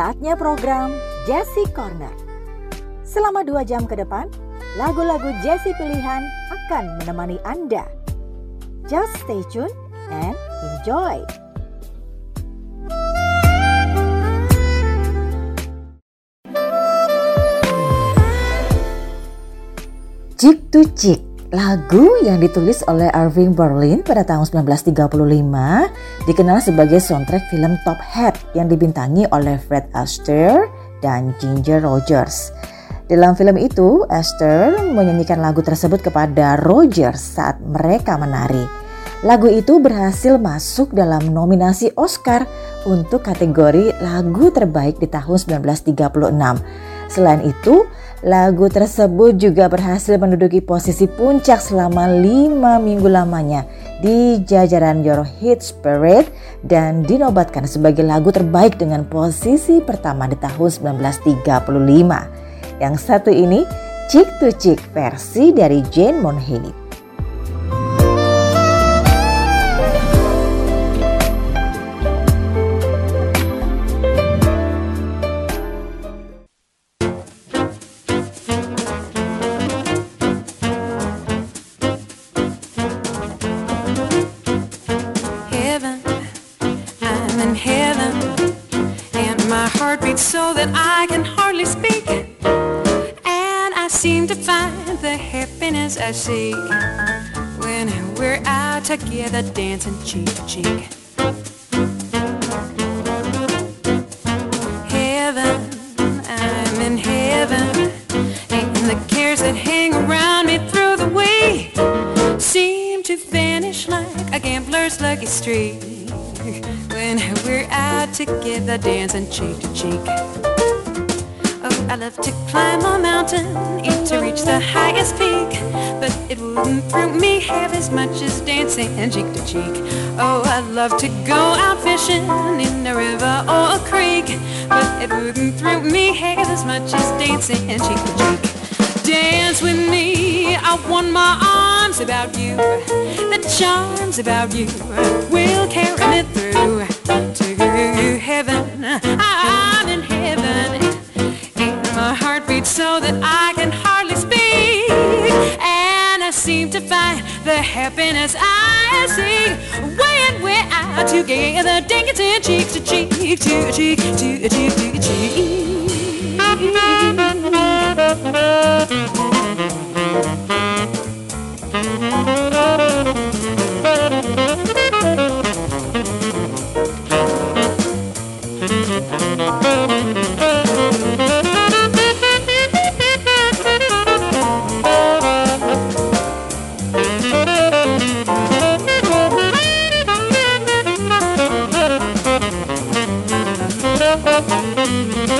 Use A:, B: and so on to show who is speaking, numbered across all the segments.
A: Saatnya program Jesse Corner. Selama dua jam ke depan, lagu-lagu Jesse pilihan akan menemani Anda. Just stay tuned and enjoy. Chick to Chick Lagu yang ditulis oleh Irving Berlin pada tahun 1935 dikenal sebagai soundtrack film Top Hat yang dibintangi oleh Fred Astaire dan Ginger Rogers. Dalam film itu, Astaire menyanyikan lagu tersebut kepada Rogers saat mereka menari. Lagu itu berhasil masuk dalam nominasi Oscar untuk kategori lagu terbaik di tahun 1936. Selain itu, Lagu tersebut juga berhasil menduduki posisi puncak selama lima minggu lamanya di jajaran Your Hits Parade dan dinobatkan sebagai lagu terbaik dengan posisi pertama di tahun 1935. Yang satu ini Chick to Chick versi dari Jane Monheit.
B: Seem to find the happiness I seek when we're out together dancing cheek to cheek. Heaven, I'm in heaven, and the cares that hang around me through the way seem to vanish like a gambler's lucky streak when we're out together dancing cheek to cheek. Oh, I love to climb a mountain, eat to reach the highest peak, but it wouldn't thrill me half as much as dancing and cheek to cheek. Oh, I love to go out fishing in a river or a creek, but it wouldn't thrill me half as much as dancing and cheek to cheek. Dance with me, I want my arms about you, the charms about you will carry me through seem to find the happiness I seek when we're out together, dancing cheek to cheek, to cheek, to cheek, to cheek. Música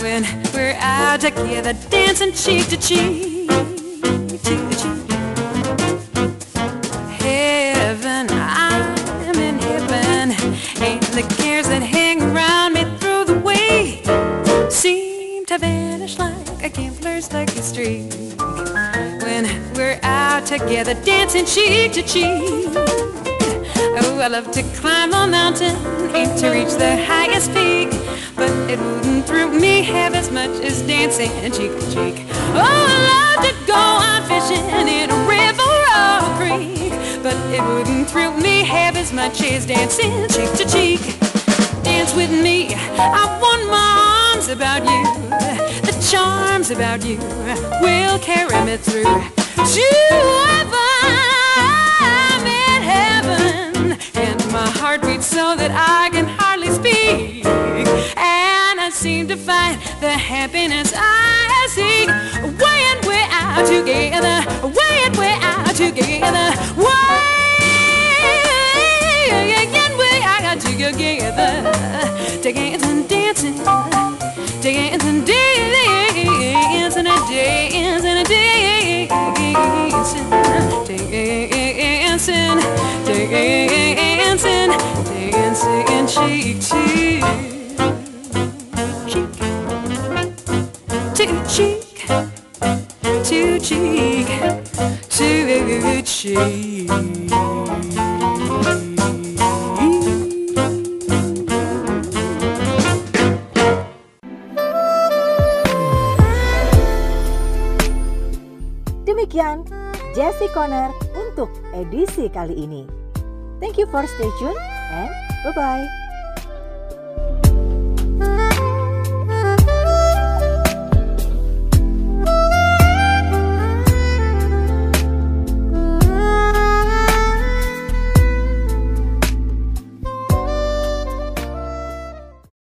B: when we're out together dancing cheek to cheek. Heaven, I'm in heaven, and the cares that hang around me through the way seem to vanish like a gambler's lucky streak when we're out together dancing cheek to cheek. Oh, I love to climb a mountain, aim to reach the highest peak but it wouldn't thrill me half as much as dancing cheek to cheek. Oh, I love to go out fishing in a river or a creek, but it wouldn't thrill me half as much as dancing cheek to cheek. dance with me. I want my arms about you. The charms about you will carry me through to heaven. Beats so that I can hardly speak. And I seem to find the happiness I seek. Way and way out together, way and way out together. Way and way out together. Dancing, dancing, dancing, dancing,
A: Demikian Jesse Conner untuk edisi kali ini. Thank you for stay tuned and bye-bye.